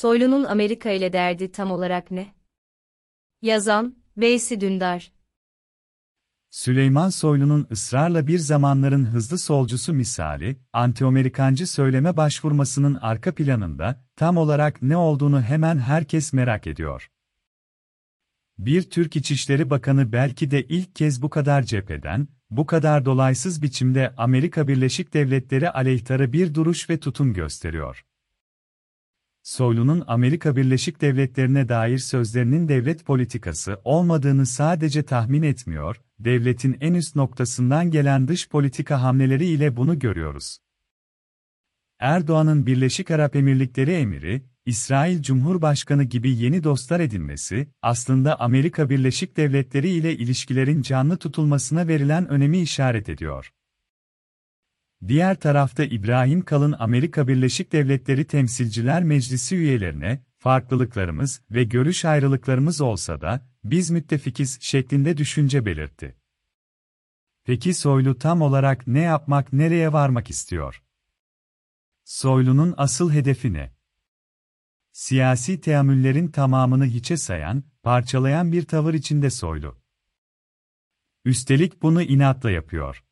Soylu'nun Amerika ile derdi tam olarak ne? Yazan, Veysi Dündar Süleyman Soylu'nun ısrarla bir zamanların hızlı solcusu misali, anti-Amerikancı söyleme başvurmasının arka planında, tam olarak ne olduğunu hemen herkes merak ediyor. Bir Türk İçişleri Bakanı belki de ilk kez bu kadar cepheden, bu kadar dolaysız biçimde Amerika Birleşik Devletleri aleyhtarı bir duruş ve tutum gösteriyor. Soylu'nun Amerika Birleşik Devletleri'ne dair sözlerinin devlet politikası olmadığını sadece tahmin etmiyor, devletin en üst noktasından gelen dış politika hamleleri ile bunu görüyoruz. Erdoğan'ın Birleşik Arap Emirlikleri emiri, İsrail Cumhurbaşkanı gibi yeni dostlar edinmesi, aslında Amerika Birleşik Devletleri ile ilişkilerin canlı tutulmasına verilen önemi işaret ediyor. Diğer tarafta İbrahim Kalın Amerika Birleşik Devletleri Temsilciler Meclisi üyelerine, farklılıklarımız ve görüş ayrılıklarımız olsa da, biz müttefikiz şeklinde düşünce belirtti. Peki Soylu tam olarak ne yapmak nereye varmak istiyor? Soylu'nun asıl hedefi ne? Siyasi teamüllerin tamamını hiçe sayan, parçalayan bir tavır içinde Soylu. Üstelik bunu inatla yapıyor.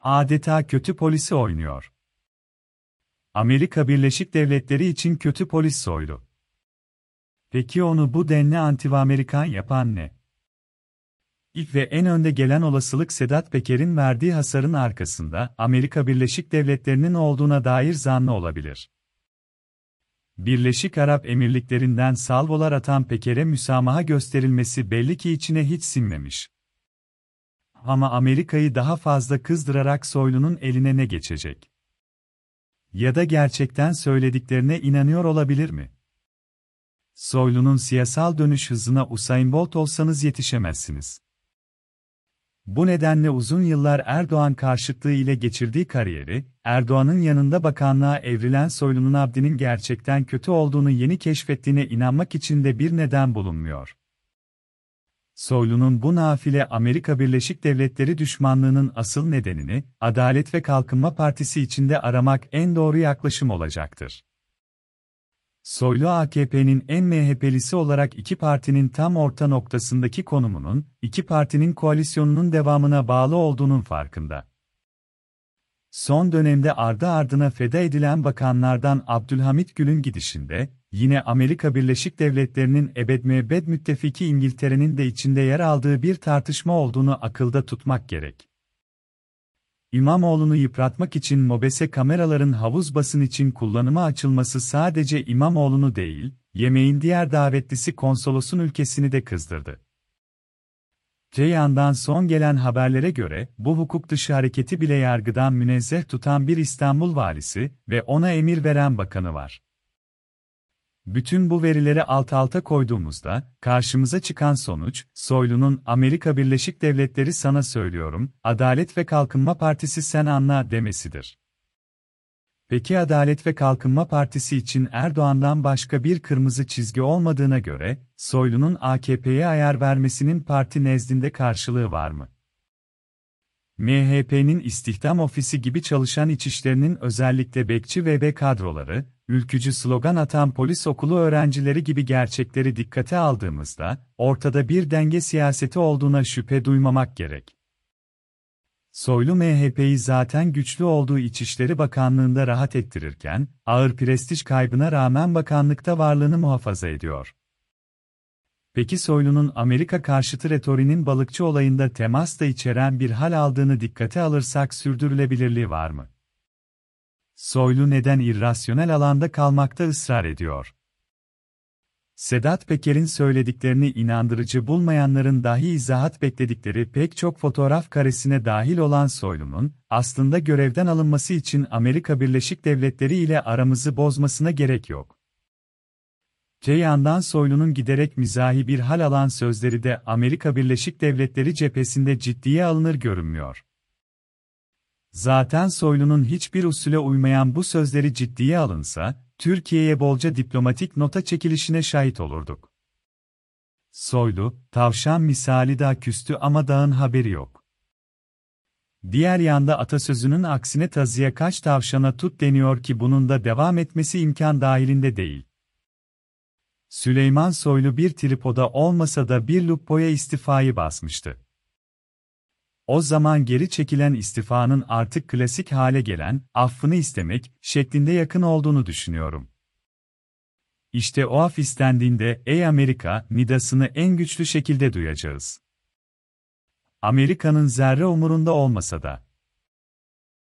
Adeta kötü polisi oynuyor. Amerika Birleşik Devletleri için kötü polis Soylu. Peki onu bu denli anti-Amerikan yapan ne? İlk ve en önde gelen olasılık Sedat Peker'in verdiği hasarın arkasında Amerika Birleşik Devletleri'nin olduğuna dair zanlı olabilir. Birleşik Arap Emirlikleri'nden salvolar atan Peker'e müsamaha gösterilmesi belli ki içine hiç sinmemiş. Ama Amerika'yı daha fazla kızdırarak Soylu'nun eline ne geçecek? Ya da gerçekten söylediklerine inanıyor olabilir mi? Soylu'nun siyasal dönüş hızına Usain Bolt olsanız yetişemezsiniz. Bu nedenle uzun yıllar Erdoğan karşıtlığı ile geçirdiği kariyeri, Erdoğan'ın yanında bakanlığa evrilen Soylu'nun Abdi'nin gerçekten kötü olduğunu yeni keşfettiğine inanmak için de bir neden bulunmuyor. Soylu'nun bu nafile Amerika Birleşik Devletleri düşmanlığının asıl nedenini, Adalet ve Kalkınma Partisi içinde aramak en doğru yaklaşım olacaktır. Soylu AKP'nin en MHP'lisi olarak iki partinin tam orta noktasındaki konumunun, iki partinin koalisyonunun devamına bağlı olduğunun farkında. Son dönemde ardı ardına feda edilen bakanlardan Abdülhamit Gül'ün gidişinde, yine Amerika Birleşik Devletleri'nin ebed müebbed müttefiki İngiltere'nin de içinde yer aldığı bir tartışma olduğunu akılda tutmak gerek. İmamoğlu'nu yıpratmak için mobese kameraların havuz basın için kullanıma açılması sadece İmamoğlu'nu değil, yemeğin diğer davetlisi konsolosun ülkesini de kızdırdı. Ceyhan'dan son gelen haberlere göre, bu hukuk dışı hareketi bile yargıdan münezzeh tutan bir İstanbul valisi ve ona emir veren bakanı var. Bütün bu verileri alt alta koyduğumuzda, karşımıza çıkan sonuç, Soylu'nun Amerika Birleşik Devletleri sana söylüyorum, Adalet ve Kalkınma Partisi sen anla demesidir. Peki Adalet ve Kalkınma Partisi için Erdoğan'dan başka bir kırmızı çizgi olmadığına göre, Soylu'nun AKP'ye ayar vermesinin parti nezdinde karşılığı var mı? MHP'nin istihdam ofisi gibi çalışan içişlerinin özellikle bekçi ve B kadroları, ülkücü slogan atan polis okulu öğrencileri gibi gerçekleri dikkate aldığımızda, ortada bir denge siyaseti olduğuna şüphe duymamak gerek. Soylu MHP'yi zaten güçlü olduğu İçişleri Bakanlığı'nda rahat ettirirken, ağır prestij kaybına rağmen bakanlıkta varlığını muhafaza ediyor. Peki Soylu'nun Amerika karşıtı retorinin balıkçı olayında temas da içeren bir hal aldığını dikkate alırsak sürdürülebilirliği var mı? Soylu neden irrasyonel alanda kalmakta ısrar ediyor? Sedat Peker'in söylediklerini inandırıcı bulmayanların dahi izahat bekledikleri pek çok fotoğraf karesine dahil olan Soylu'nun, aslında görevden alınması için Amerika Birleşik Devletleri ile aramızı bozmasına gerek yok. Ceyhan'dan Soylu'nun giderek mizahi bir hal alan sözleri de Amerika Birleşik Devletleri cephesinde ciddiye alınır görünmüyor. Zaten Soylu'nun hiçbir usule uymayan bu sözleri ciddiye alınsa, Türkiye'ye bolca diplomatik nota çekilişine şahit olurduk. Soylu, tavşan misali daha küstü ama dağın haberi yok. Diğer yanda atasözünün aksine tazıya kaç tavşana tut deniyor ki bunun da devam etmesi imkan dahilinde değil. Süleyman Soylu bir tripoda olmasa da bir lupoya istifayı basmıştı. O zaman geri çekilen istifanın artık klasik hale gelen, affını istemek, şeklinde yakın olduğunu düşünüyorum. İşte o af istendiğinde, ey Amerika, nidasını en güçlü şekilde duyacağız. Amerika'nın zerre umurunda olmasa da.